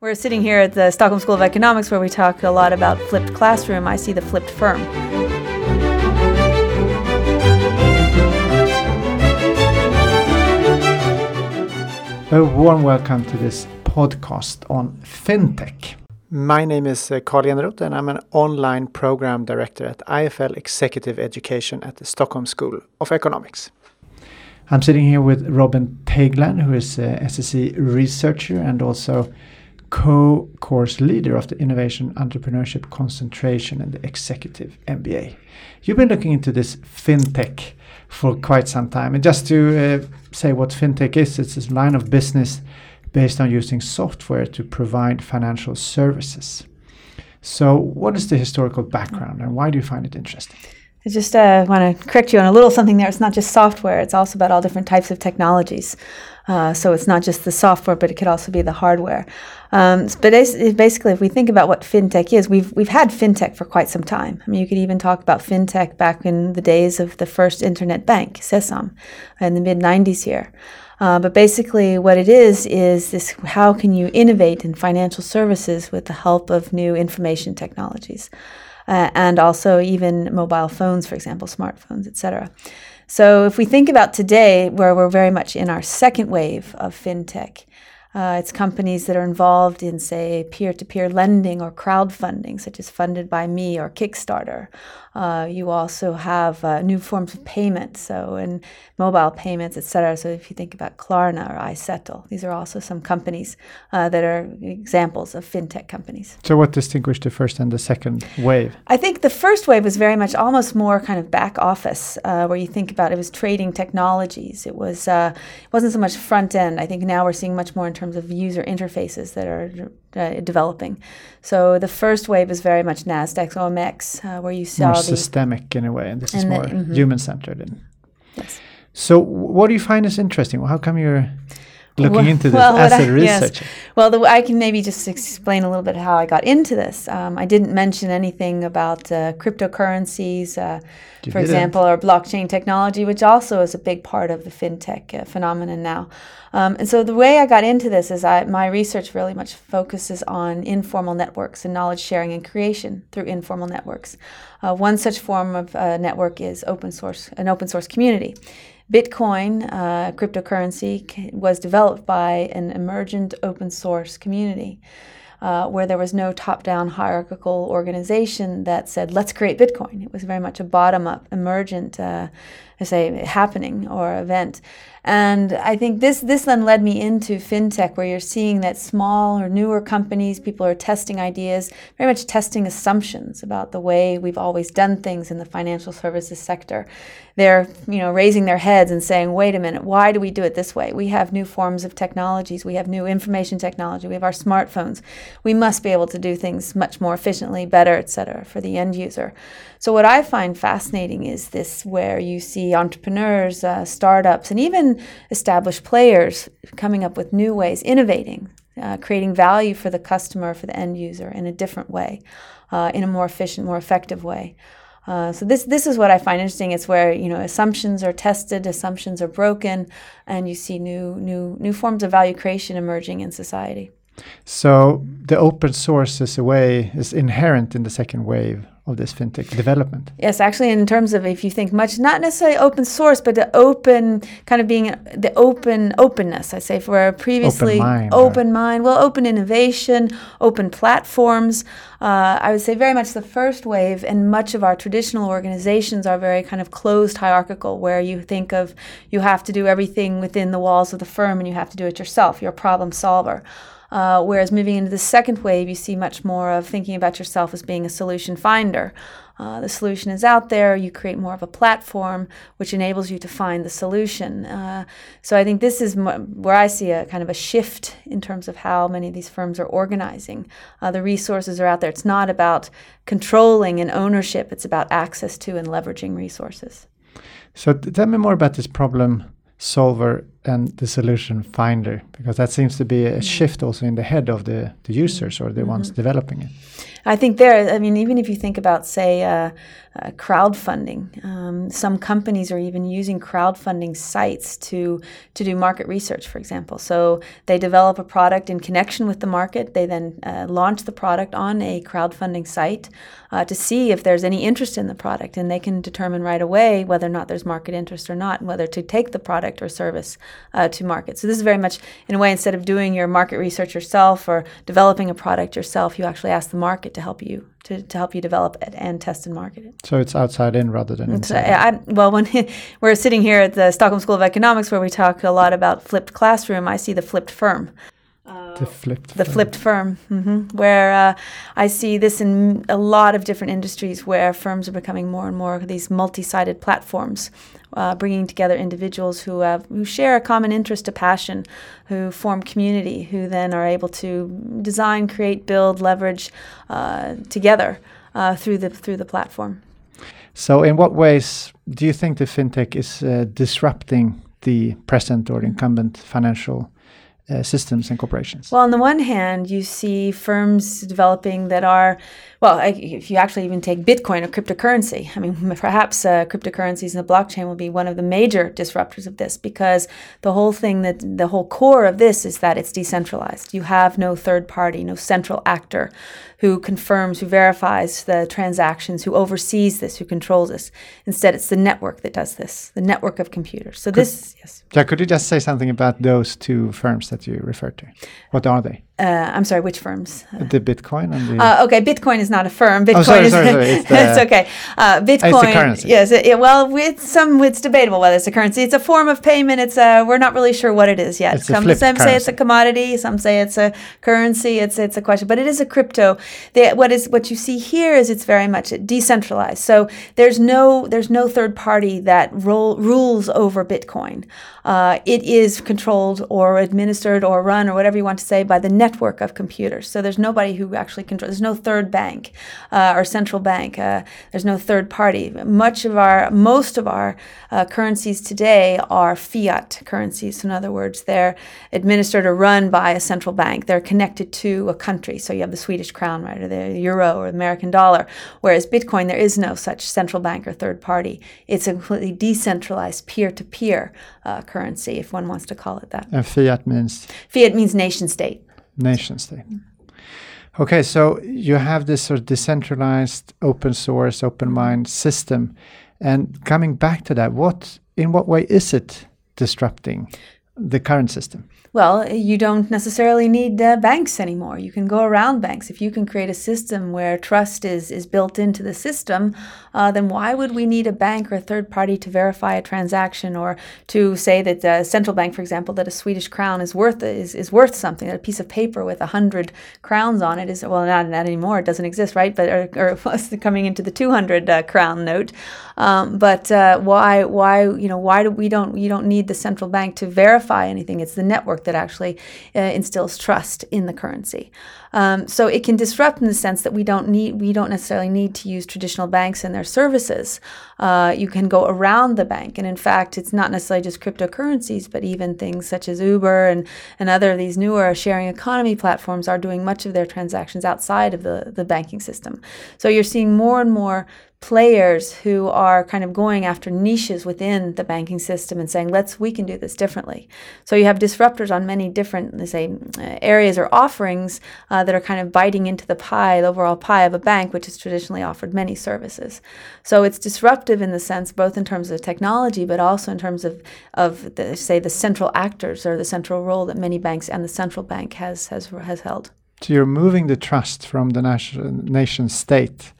We're sitting here at the Stockholm School of Economics where we talk a lot about flipped classroom. I see the flipped firm. A warm welcome to this podcast on fintech. My name is uh, Carl Eneroth and I'm an online program director at IFL Executive Education at the Stockholm School of Economics. I'm sitting here with Robin Teigland, who is a SSE researcher and also co-course leader of the Innovation Entrepreneurship Concentration and the Executive MBA. You've been looking into this fintech for quite some time. And just to uh, say what fintech is, it's this line of business based on using software to provide financial services. So, what is the historical background and why do you find it interesting? I just uh, want to correct you on a little something there. It's not just software, it's also about all different types of technologies. Uh, so it's not just the software, but it could also be the hardware. Um, but basically, if we think about what fintech is, we've we've had fintech for quite some time. I mean, you could even talk about fintech back in the days of the first internet bank, Sesam, in the mid '90s here. Uh, but basically, what it is is this: how can you innovate in financial services with the help of new information technologies, uh, and also even mobile phones, for example, smartphones, etc. So if we think about today, where we're very much in our second wave of fintech, uh, it's companies that are involved in, say, peer to peer lending or crowdfunding, such as FundedByMe or Kickstarter. Uh, you also have uh, new forms of payment, so in mobile payments, etc. So if you think about Klarna or iZettle, these are also some companies uh, that are examples of fintech companies. So what distinguished the first and the second wave? I think the first wave was very much almost more kind of back office, uh, where you think about it was trading technologies. It was uh, it wasn't so much front end. I think now we're seeing much more in terms of user interfaces that are uh, developing. So the first wave is very much Nasdaq OMX, uh, where you saw more the systemic in a way, and this is And the- more mhm. human centered. Yes. So, what do you find is interesting? How come you're looking Well- into this well, as a I- yes. Well, the, I can maybe just explain a little bit how I got into this. Um, I didn't mention anything about uh, cryptocurrencies, uh, for didn't. example, or blockchain technology, which also is a big part of the fintech uh, phenomenon now. Um, and so the way I got into this is I, my research really much focuses on informal networks and knowledge sharing and creation through informal networks. Uh, one such form of uh, network is open source, an open source community. Bitcoin, uh, cryptocurrency, was developed by an emergent open source community uh, where there was no top down hierarchical organization that said, let's create Bitcoin. It was very much a bottom up, emergent, uh, I say, happening or event. And I think this, this then led me into fintech, where you're seeing that small or newer companies, people are testing ideas, very much testing assumptions about the way we've always done things in the financial services sector. They're, you know, raising their heads and saying, wait a minute, why do we do it this way? We have new forms of technologies, we have new information technology, we have our smartphones. We must be able to do things much more efficiently, better, et cetera, for the end user. So what I find fascinating is this where you see entrepreneurs, uh, startups, and even established players coming up with new ways, innovating, uh, creating value for the customer, for the end user in a different way, uh, in a more efficient, more effective way. Uh, so this this is what I find interesting. It's where you know assumptions are tested, assumptions are broken, and you see new new new forms of value creation emerging in society. So, the open source is a way is inherent in the second wave of this fintech development. Yes, actually, in terms of if you think much, not necessarily open source, but the open kind of being the open openness. I say for previously mind, or- open mind, well, open innovation, open platforms. Uh, I would say very much the first wave, and much of our traditional organizations are very kind of closed hierarchical, where you think of you have to do everything within the walls of the firm, and you have to do it yourself. You're a problem solver. Uh, whereas moving into the second wave, you see much more of thinking about yourself as being a solution finder. Uh, the solution is out there. You create more of a platform which enables you to find the solution. Uh, so I think this is mo- where I see a kind of a shift in terms of how many of these firms are organizing. Uh, the resources are out there. It's not about controlling and ownership. It's about access to and leveraging resources. So, tell me more about this problem solver and the solution finder because that seems to be a Mm-hmm. shift also in the head of the, the users or the ones developing it. I think there, I mean, even if you think about, say, uh, uh, crowdfunding, um, some companies are even using crowdfunding sites to to do market research, for example. So they develop a product in connection with the market. They then uh, launch the product on a crowdfunding site uh, to see if there's any interest in the product, and they can determine right away whether or not there's market interest or not, and whether to take the product or service uh, to market. So this is very much, in a way, instead of doing your market research yourself or developing a product yourself, you actually ask the market to help you to, to help you develop it and test and market it. So it's outside in rather than inside. I, I- well, when we're sitting here at the Stockholm School of Economics, where we talk a lot about flipped classroom, I see the flipped firm. The flipped. The phone. flipped firm, hmm where uh, I see this in a lot of different industries where firms are becoming more and more these multi-sided platforms, uh, bringing together individuals who have who share a common interest, a passion, who form community, who then are able to design, create, build, leverage uh, together uh, through the through the platform. So, in what ways do you think the fintech is uh, disrupting the present or incumbent financial uh, systems and corporations? Well, on the one hand, you see firms developing that are, well, I- if you actually even take Bitcoin or cryptocurrency, I mean, perhaps uh, cryptocurrencies and the blockchain will be one of the major disruptors of this because the whole thing that the whole core of this is that it's decentralized. You have no third party, no central actor who confirms, who verifies the transactions, who oversees this, who controls this. Instead, it's the network that does this, the network of computers. So this, yes. Yeah, could you just say something about those two firms that you referred to? What are they? Uh, I'm sorry, which firms? The Bitcoin and the. Uh, okay, Bitcoin is not a firm. Bitcoin Oh, sorry, is sorry, sorry, it's the- okay. Uh, Bitcoin, currency. Yes, it, it- well, it's some it's debatable whether it's a currency. It's a form of payment. It's a we're not really sure what it is yet. It's a some some say it's a commodity. Some say it's a currency. It's it's a question, but it is a crypto. The, what is what you see here is it's very much decentralized. So there's no there's no third party that role, rules over Bitcoin. Uh, it is controlled or administered or run or whatever you want to say by the network of computers. So there's nobody who actually controls. There's no third bank uh, or central bank. Uh, there's no third party. Much of our, most of our uh, currencies today are fiat currencies. So in other words, they're administered or run by a central bank. They're connected to a country. So you have the Swedish crown, right, or the euro or the American dollar. Whereas Bitcoin, there is no such central bank or third party. It's a completely decentralized peer-to-peer uh, currency, if one wants to call it that. and fiat means Fiat means nation state. Nation state. Okay, so you have this sort of decentralized, open source, open mm-hmm. mind system, and coming back to that, what in what way is it disrupting the current system? Well, you don't necessarily need uh, banks anymore. You can go around banks. If you can create a system where trust is, is built into the system, uh, then why would we need a bank or a third party to verify a transaction or to say that the central bank, for example, that a Swedish crown is worth is, is worth something? That a piece of paper with a hundred crowns on it is well, not not anymore. It doesn't exist, right? But or, or coming into the two hundred uh, crown note. Um, but uh, why why you know why do we don't you don't need the central bank to verify anything? It's the network that actually uh, instills trust in the currency. Um, so it can disrupt in the sense that we don't need we don't necessarily need to use traditional banks and their services. Uh, you can go around the bank, and in fact, it's not necessarily just cryptocurrencies, but even things such as Uber and and other of these newer sharing economy platforms are doing much of their transactions outside of the the banking system. So you're seeing more and more players who are kind of going after niches within the banking system and saying let's we can do this differently. So you have disruptors on many different let's say uh, areas or offerings uh, that are kind of biting into the pie the overall pie of a bank which has traditionally offered many services. So it's disruptive in the sense both in terms of technology but also in terms of of the, say the central actors or the central role that many banks and the central bank has has has held. So you're moving the trust from the nation, nation state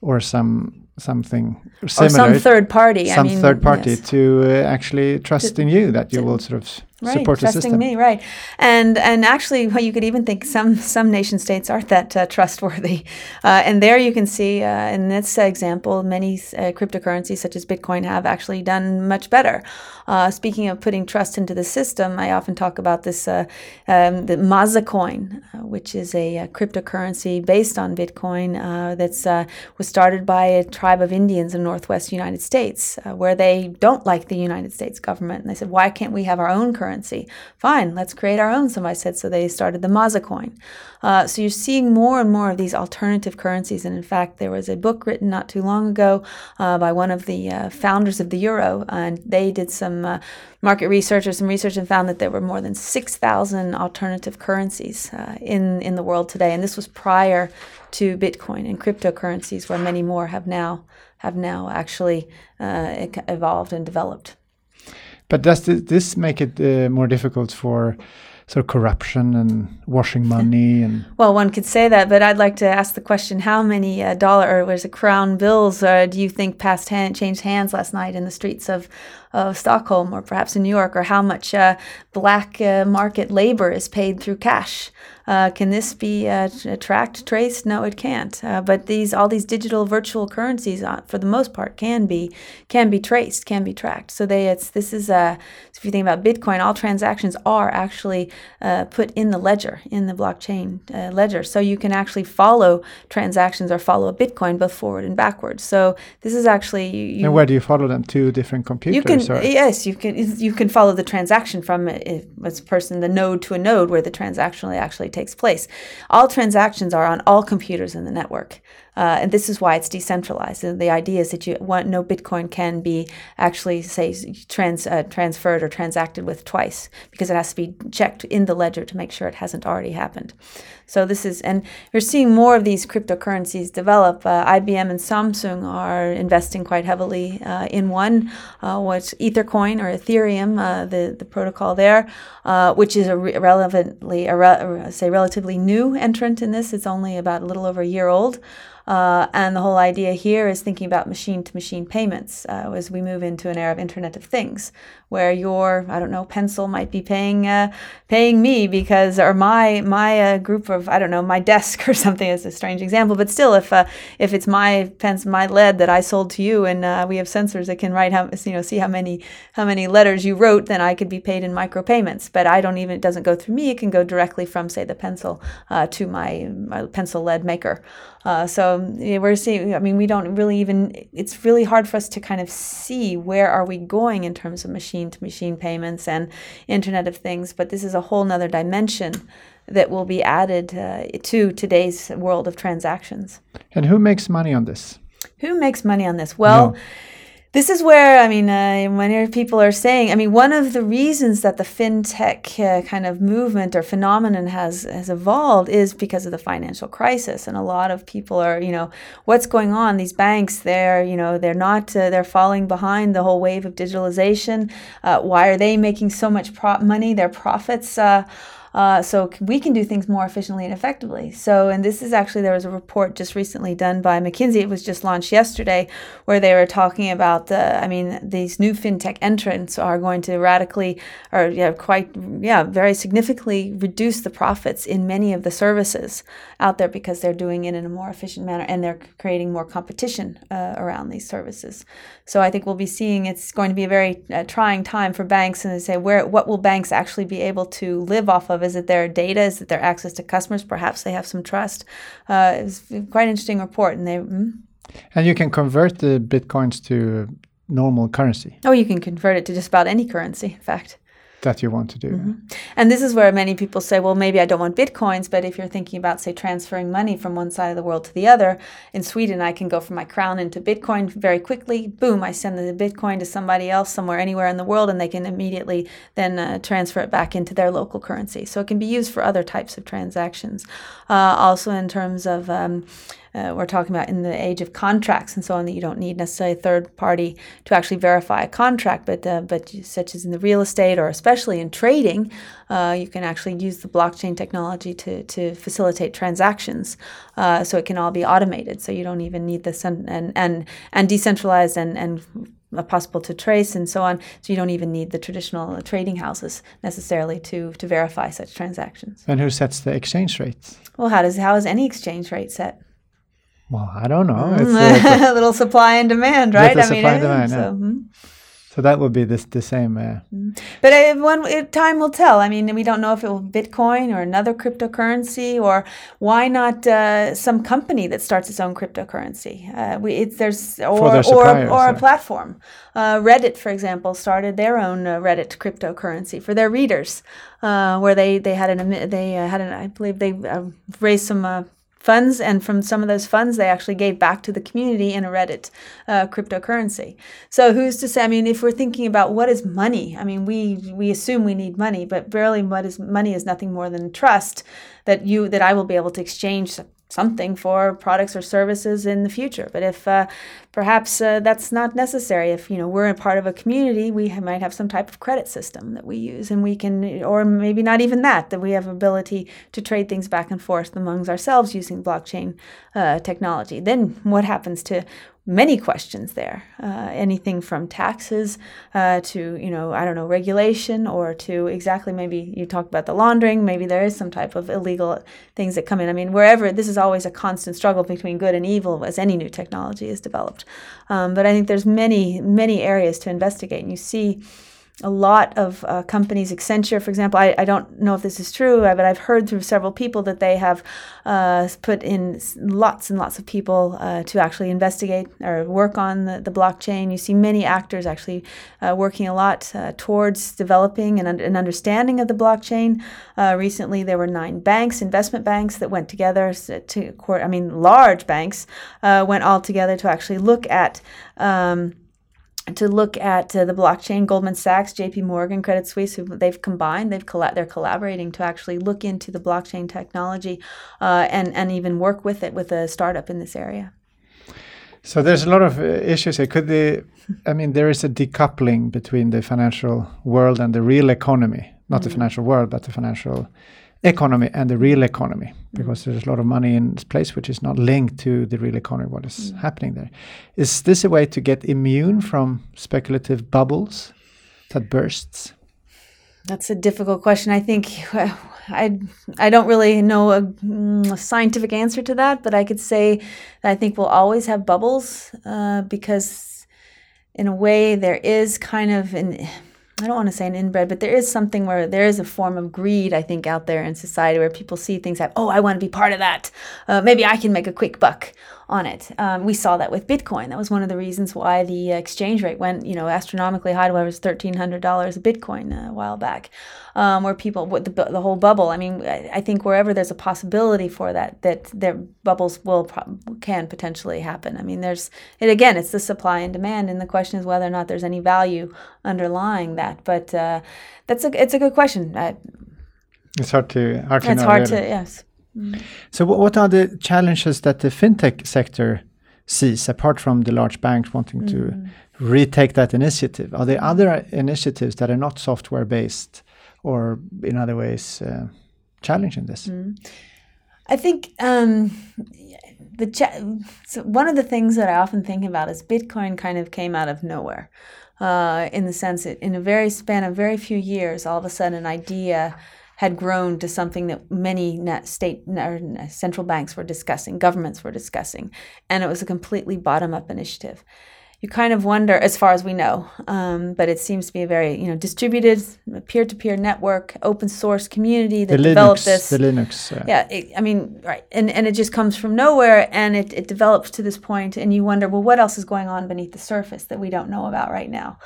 or some something or similar, some third party some I mean, third party yes. to uh, actually trust in you that you to- will sort of right, trusting system. me, right? And and actually, well, you could even think some some nation states aren't that uh, trustworthy. Uh, and there you can see uh, in this example, many uh, cryptocurrencies such as Bitcoin have actually done much better. Uh, speaking of putting trust into the system, I often talk about this uh, um, the Maza coin, which is a, cryptocurrency based on Bitcoin that's was started by a tribe of Indians in Northwest United States, where they don't like the United States government, and they said, why can't we have our own currency? Currency. Fine, let's create our own, somebody said. So they started the Maza coin. Uh, so you're seeing more and more of these alternative currencies. And in fact, there was a book written not too long ago uh, by one of the uh, founders of the euro, and they did some uh, market research or some research and found that there were more than 6,000 alternative currencies uh, in, in the world today. And this was prior to Bitcoin and cryptocurrencies, where many more have now have now actually uh, evolved and developed. But does this make it uh, more difficult for sort of corruption and washing money and well one could say that but i'd like to ask the question how many uh, dollar or was it crown bills uh, do you think passed hand changed hands last night in the streets of of Stockholm or perhaps in New York, or how much uh, black uh, market labor is paid through cash. Uh, can this be uh, tracked, traced? No, it can't. Uh, but these all these digital virtual currencies, uh, for the most part, can be can be traced, can be tracked. So they it's this is a if you think about Bitcoin, all transactions are actually put in the ledger in the blockchain ledger, so you can actually follow transactions or follow a Bitcoin both forward and backwards. So this is actually you, you and where do you follow them? Two different computers. You can can yes, you can you can follow the transaction from a, a person the node to a node where the transaction actually takes place. All transactions are on all computers in the network. Uh, and this is why it's decentralized. And the idea is that you want no Bitcoin can be actually say trans, uh, transferred or transacted with twice because it has to be checked in the ledger to make sure it hasn't already happened. So this is, and you're seeing more of these cryptocurrencies develop. Uh, IBM and Samsung are investing quite heavily uh, in one, uh, what's Ethercoin or Ethereum, uh, the the protocol there, which is a re- relevantly, a re- say relatively new entrant in this. It's only about a little over a year old. Uh, and the whole idea here is thinking about machine to machine payments uh, as we move into an era of Internet of Things, where your I don't know pencil might be paying uh, paying me because or my my uh, group of I don't know my desk or something is a strange example, but still if uh, if it's my pencil my lead that I sold to you and uh, we have sensors that can write how you know see how many how many letters you wrote, then I could be paid in micropayments. But I don't even it doesn't go through me; it can go directly from say the pencil to my, my pencil lead maker. Uh, so we're seeing. I mean, we don't really even. It's really hard for us to kind of see where are we going in terms of machine to machine payments and Internet of Things. But this is a whole nother dimension that will be added uh, to today's world of transactions. And who makes money on this? Who makes money on this? Well. No this is where I mean, uh, when people are saying, I mean, one of the reasons that the fintech uh, kind of movement or phenomenon has has evolved is because of the financial crisis, and a lot of people are, you know, what's going on? These banks, they're, you know, they're not, uh, they're falling behind the whole wave of digitalization. Uh, why are they making so much money? Their profits uh, uh, so we can do things more efficiently and effectively. So, and this is actually, there was a report just recently done by McKinsey. It was just launched yesterday where they were talking about the, I mean, these new fintech entrants are going to radically or yeah, quite, yeah, very significantly reduce the profits in many of the services out there because they're doing it in a more efficient manner and they're creating more competition uh, around these services. So I think we'll be seeing it's going to be a very uh, trying time for banks and they say, where, what will banks actually be able to live off of? Is it their data? Is it their access to customers? Perhaps they have some trust. Uh, it's quite an interesting report, and they. Mm. And you can convert the bitcoins to normal currency. Oh, you can convert it to just about any currency. In fact that you want to do. Mm-hmm. And this is where many people say, well, maybe I don't want bitcoins, but if you're thinking about, say, transferring money from one side of the world to the other, in Sweden, I can go from my crown into Bitcoin very quickly. Boom, I send the Bitcoin to somebody else somewhere, anywhere in the world, and they can immediately then uh, transfer it back into their local currency. So it can be used for other types of transactions. Uh, also, in terms of um, uh, we're talking about in the age of contracts and so on that you don't need necessarily a third party to actually verify a contract, but uh, but such as in the real estate or especially in trading, uh, you can actually use the blockchain technology to to facilitate transactions. Uh, so it can all be automated, so you don't even need this and and and, and decentralized and and possible to trace and so on. So you don't even need the traditional trading houses necessarily to to verify such transactions. And who sets the exchange rates? Well, how does how is any exchange rate set? Well, I don't know. It's uh, a little supply and demand, right? I mean, demand. So, yeah. mm-hmm. So that would be the the same. Uh, mm. but uh, one it, time will tell. I mean, we don't know if it will Bitcoin or another cryptocurrency, or why not uh, some company that starts its own cryptocurrency. Uh, we it's there's or or, or a platform. Uh, Reddit, for example, started their own uh, Reddit cryptocurrency for their readers, where they they had an they had an I believe they raised some funds, and from some of those funds, they actually gave back to the community in a Reddit uh, cryptocurrency. So who's to say? I mean, if we're thinking about what is money, I mean, we we assume we need money, but barely what is money is nothing more than trust that you that I will be able to exchange something for products or services in the future. But if uh, perhaps uh, that's not necessary, if you know we're a part of a community, we ha- might have some type of credit system that we use, and we can, or maybe not even that, that we have ability to trade things back and forth amongst ourselves using blockchain uh, technology. Then what happens to many questions there. Uh, anything from taxes uh, to, you know, I don't know, regulation or to exactly maybe you talked about the laundering. Maybe there is some type of illegal things that come in. I mean, wherever this is always a constant struggle between good and evil as any new technology is developed. Um, but I think there's many, many areas to investigate. And you see, a lot of uh, companies, Accenture, for example, I, I don't know if this is true, uh, but I've heard through several people that they have uh, put in lots and lots of people uh, to actually investigate or work on the, the blockchain. You see many actors actually uh, working a lot uh, towards developing an, an, understanding of the blockchain. recently, there were nine banks, investment banks, that went together to, court I mean, large banks went all together to actually look at. Um, to look at uh, the blockchain. Goldman Sachs, J.P. Morgan, Credit Suisse, who they've combined. They've colla- they're collaborating to actually look into the blockchain technology uh, and and even work with it with a startup in this area. So there's a lot of uh, issues here. Could the, I mean, there is a decoupling between the financial world and the real economy, not mm-hmm. the financial world, but the financial economy and the real economy mm. because there's a lot of money in this place which is not linked to the real economy what is mm. happening there is this a way to get immune from speculative bubbles that bursts that's a difficult question i think i i don't really know a, mm, a, scientific answer to that but i could say that i think we'll always have bubbles uh, because in a way there is kind of an I don't want to say an inbred, but there is something where there is a form of greed, I think, out there in society where people see things like, oh, I want to be part of that. Uh, maybe I can make a quick buck on it. Um, we saw that with Bitcoin. That was one of the reasons why the exchange rate went, you know, astronomically high. Where it was thirteen hundred dollars a Bitcoin a while back, um, where people, the, the whole bubble. I mean, I, I, think wherever there's a possibility for that, that their bubbles will can potentially happen. I mean, there's it again. It's the supply and demand, and the question is whether or not there's any value underlying that. But uh, that's a it's a good question. I, it's hard to hard to it's hard to yes. Mm. So, what are the challenges that the fintech sector sees apart from the large banks wanting mm. to retake that initiative? Are there other initiatives that are not software based or in other ways uh, challenging this? Mm. I think um, the cha- so one of the things that I often think about is Bitcoin kind of came out of nowhere. Uh, in the sense that in a very span of very few years, all of a sudden an idea had grown to something that many state or central banks were discussing, governments were discussing, and it was a completely bottom-up initiative. You kind of wonder, as far as we know, um, but it seems to be a very you know distributed peer-to-peer network, open source community that the developed Linux, this. The Linux, uh, yeah, it, I mean, right, and and it just comes from nowhere, and it it develops to this point, and you wonder, well, what else is going on beneath the surface that we don't know about right now?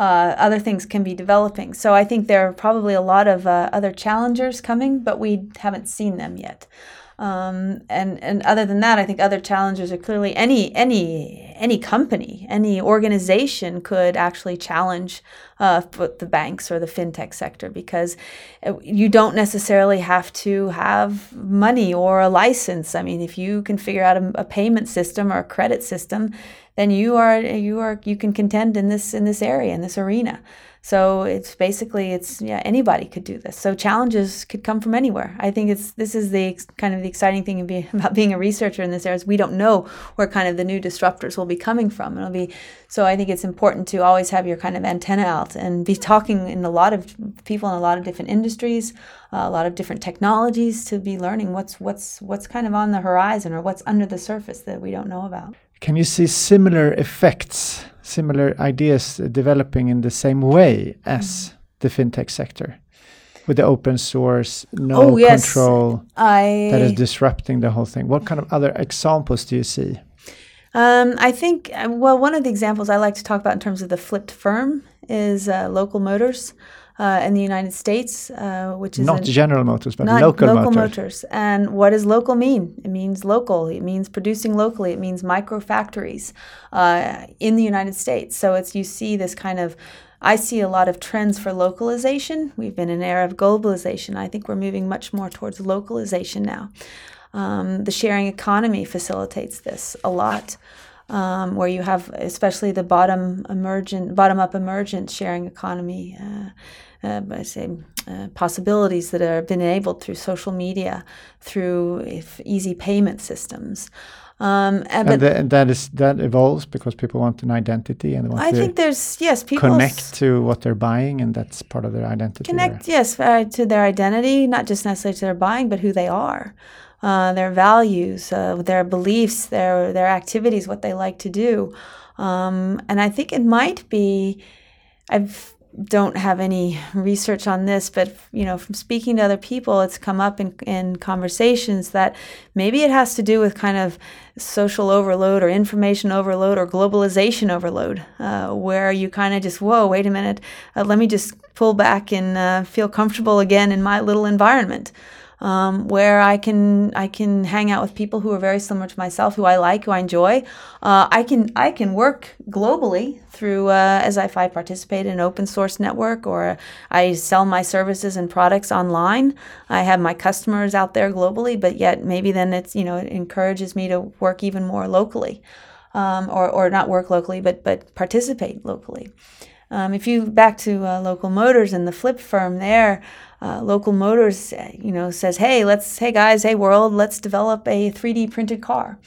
Uh, other things can be developing. So I think there are probably a lot of uh, other challengers coming, but we haven't seen them yet. Um, and and other than that, I think other challengers are clearly any any any company, any organization could actually challenge uh, the banks or the fintech sector because uh, you don't necessarily have to have money or a license. I mean, if you can figure out a, a payment system or a credit system then you are you are you can contend in this in this area in this arena. So it's basically it's yeah anybody could do this. So challenges could come from anywhere. I think it's this is the kind of the exciting thing about being a researcher in this area is we don't know where kind of the new disruptors will be coming from. It'll be so. I think it's important to always have your kind of antenna out and be talking in a lot of people in a lot of different industries, uh, a lot of different technologies to be learning what's what's what's kind of on the horizon or what's under the surface that we don't know about. Can you see similar effects, similar ideas developing in the same way as mm. the fintech sector? with the open source, no oh, yes. control I, that is disrupting the whole thing. What kind of other examples do you see? Um, I think, well, one of the examples I like to talk about in terms of the flipped firm is uh, Local Motors. Uh, in the United States, uh, which is not General Motors, but local, local motors. motors. And what does local mean? It means local. It means producing locally. It means micro factories uh, in the United States. So it's you see this kind of I see a lot of trends for localization. We've been in an era of globalization. I think we're moving much more towards localization now. Um, the sharing economy facilitates this a lot, um, where you have especially the bottom emergent, bottom up emergent sharing economy. Uh, uh, I say uh, possibilities that are been enabled through social media, through easy payment systems. Um, and, and, the, and, that is that evolves because people want an identity and want I to think there's yes people connect to what they're buying and that's part of their identity. Connect yes uh, to their identity, not just necessarily to their buying, but who they are, uh, their values, uh, their beliefs, their their activities, what they like to do, um, and I think it might be. I've don't have any research on this, but you know, from speaking to other people, it's come up in, in conversations that maybe it has to do with kind of social overload or information overload or globalization overload, uh, where you kind of just, whoa, wait a minute, uh, let me just pull back and uh, feel comfortable again in my little environment um, where I can I can hang out with people who are very similar to myself, who I like, who I enjoy. Uh, I can I can work globally through uh, as if I participate in an open source network or I sell my services and products online. I have my customers out there globally, but yet maybe then it's you know it encourages me to work even more locally, um, or or not work locally, but but participate locally. Um, if you back to uh, local motors and the flip firm there, uh, local motors, you know, says, "Hey, let's, hey guys, hey world, let's develop a 3D printed car."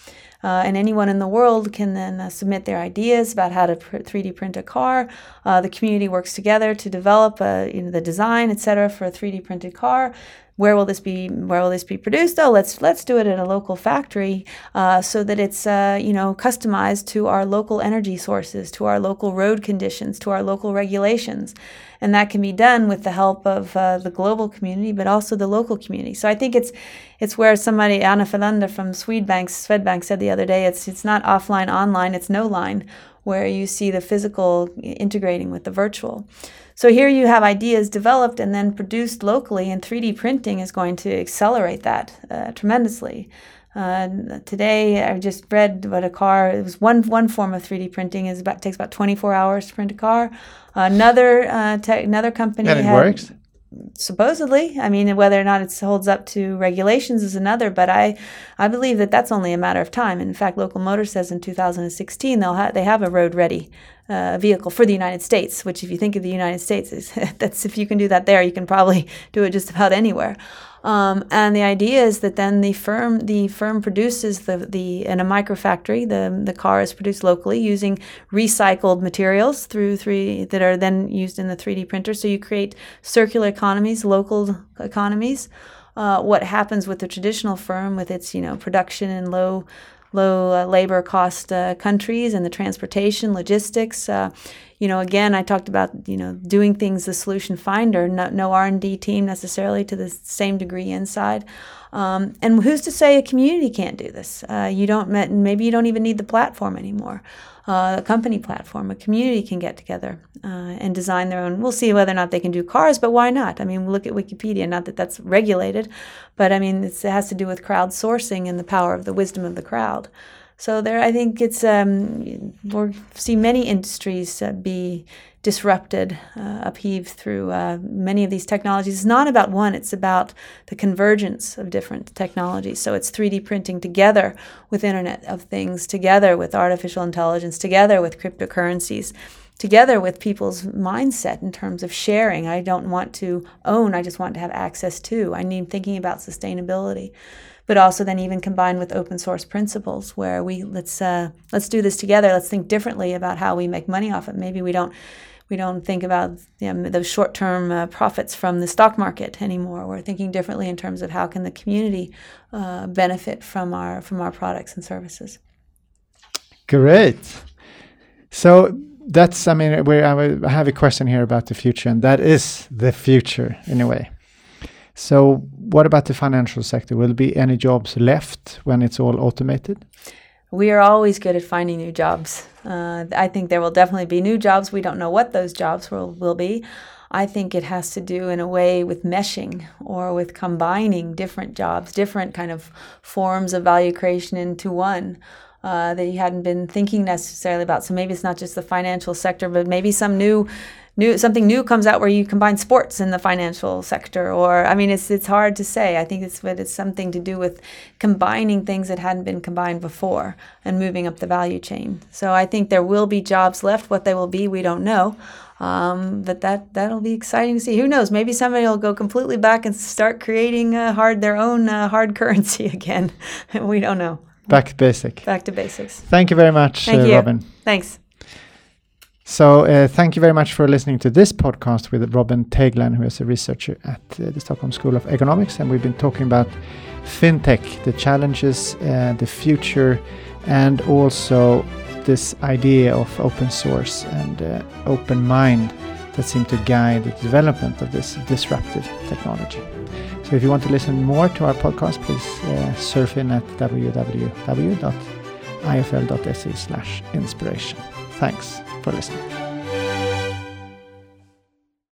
Uh, and anyone in the world can then uh, submit their ideas about how to pr- 3D print a car. Uh, the community works together to develop uh, you know, the design, etc., for a 3D printed car where will this be where will this be produced? Oh let's let's do it at a local factory uh, so that it's uh, you know customized to our local energy sources to our local road conditions to our local regulations. And that can be done with the help of uh, the global community but also the local community. So i think it's it's where somebody anna Felländer from swedbank swedbank said the other day it's it's not offline online it's no line where you see the physical integrating with the virtual so here you have ideas developed and then produced locally, and 3D printing is going to accelerate that uh, tremendously. Uh, today, I just read about a car. It was one one form of 3D printing is about takes about 24 hours to print a car. Another uh, te- another company and it had, works supposedly i mean whether or not it holds up to regulations is another but i i believe that that's only a matter of time. In fact local motor says in 2016 they'll have they have a road ready uh, vehicle for the united states which if you think of the united states is that's if you can do that there you can probably do it just about anywhere um, and the idea is that then the firm the firm produces the, the in a microfactory the the car is produced locally using recycled materials through three that are then used in the 3D printer. So you create circular economies, local economies. Uh, what happens with the traditional firm with its you know production and low low uh, labor cost uh, countries and the transportation logistics uh, you know, again, I talked about, you know, doing things the solution finder, no, no R&D team necessarily to the same degree inside. Um, and who's to say a community can't do this? Uh, you don't, maybe you don't even need the platform anymore. Uh, a company platform, a community can get together uh, and design their own. We'll see whether or not they can do cars, but why not? I mean, look at Wikipedia. Not that that's regulated, but I mean, it has to do with crowdsourcing and the power of the wisdom of the crowd. So there, I think it's um, we'll see many industries uh, be disrupted, uh, upheaved through uh, many of these technologies. It's not about one; it's about the convergence of different technologies. So it's 3D printing together with Internet of Things, together with artificial intelligence, together with cryptocurrencies together with people's mindset in terms of sharing. I don't want to own, I just want to have access to. I need thinking about sustainability. But also then even combined with open source principles where we let's uh, let's do this together. Let's think differently about how we make money off it. Maybe we don't we don't think about you know, short-term uh, profits from the stock market anymore. We're thinking differently in terms of how can the community uh, benefit from our from our products and services. Great. So that's I mean I have a question here about the future, and that is the future in a way. So what about the financial sector? Will there be any jobs left when it's all automated? we are always good at finding new jobs. Uh, I think there will definitely be new jobs. We don't know what those jobs will, will be. I think it has to do in a way with meshing or with combining different jobs, different kind of forms of value creation into one. Uh, that you hadn't been thinking necessarily about. So maybe it's not just the financial sector, but maybe some new new something new comes out where you combine sports in the financial sector or i mean it's it's hard to say i think it's but it's something to do with combining things that hadn't been combined before and moving up the value chain so i think there will be jobs left what they will be we don't know um, but that that'll be exciting to see. Who knows? Maybe somebody will go completely back and start creating uh, hard their own uh, hard currency again. we don't know. Back to basic. Back to basics. Thank you very much, Thank uh, you. Robin. Thanks. So uh, thank you very much for listening to this podcast with Robin Teigland, who is a researcher at uh, the Stockholm School of Economics, and we've been talking about fintech, the challenges, uh, the future, and also this idea of open source and uh, open mind that seem to guide the development of this disruptive technology. So if you want to listen more to our podcast, please uh, surf in at www.ifl.se/inspiration. Thanks for listening.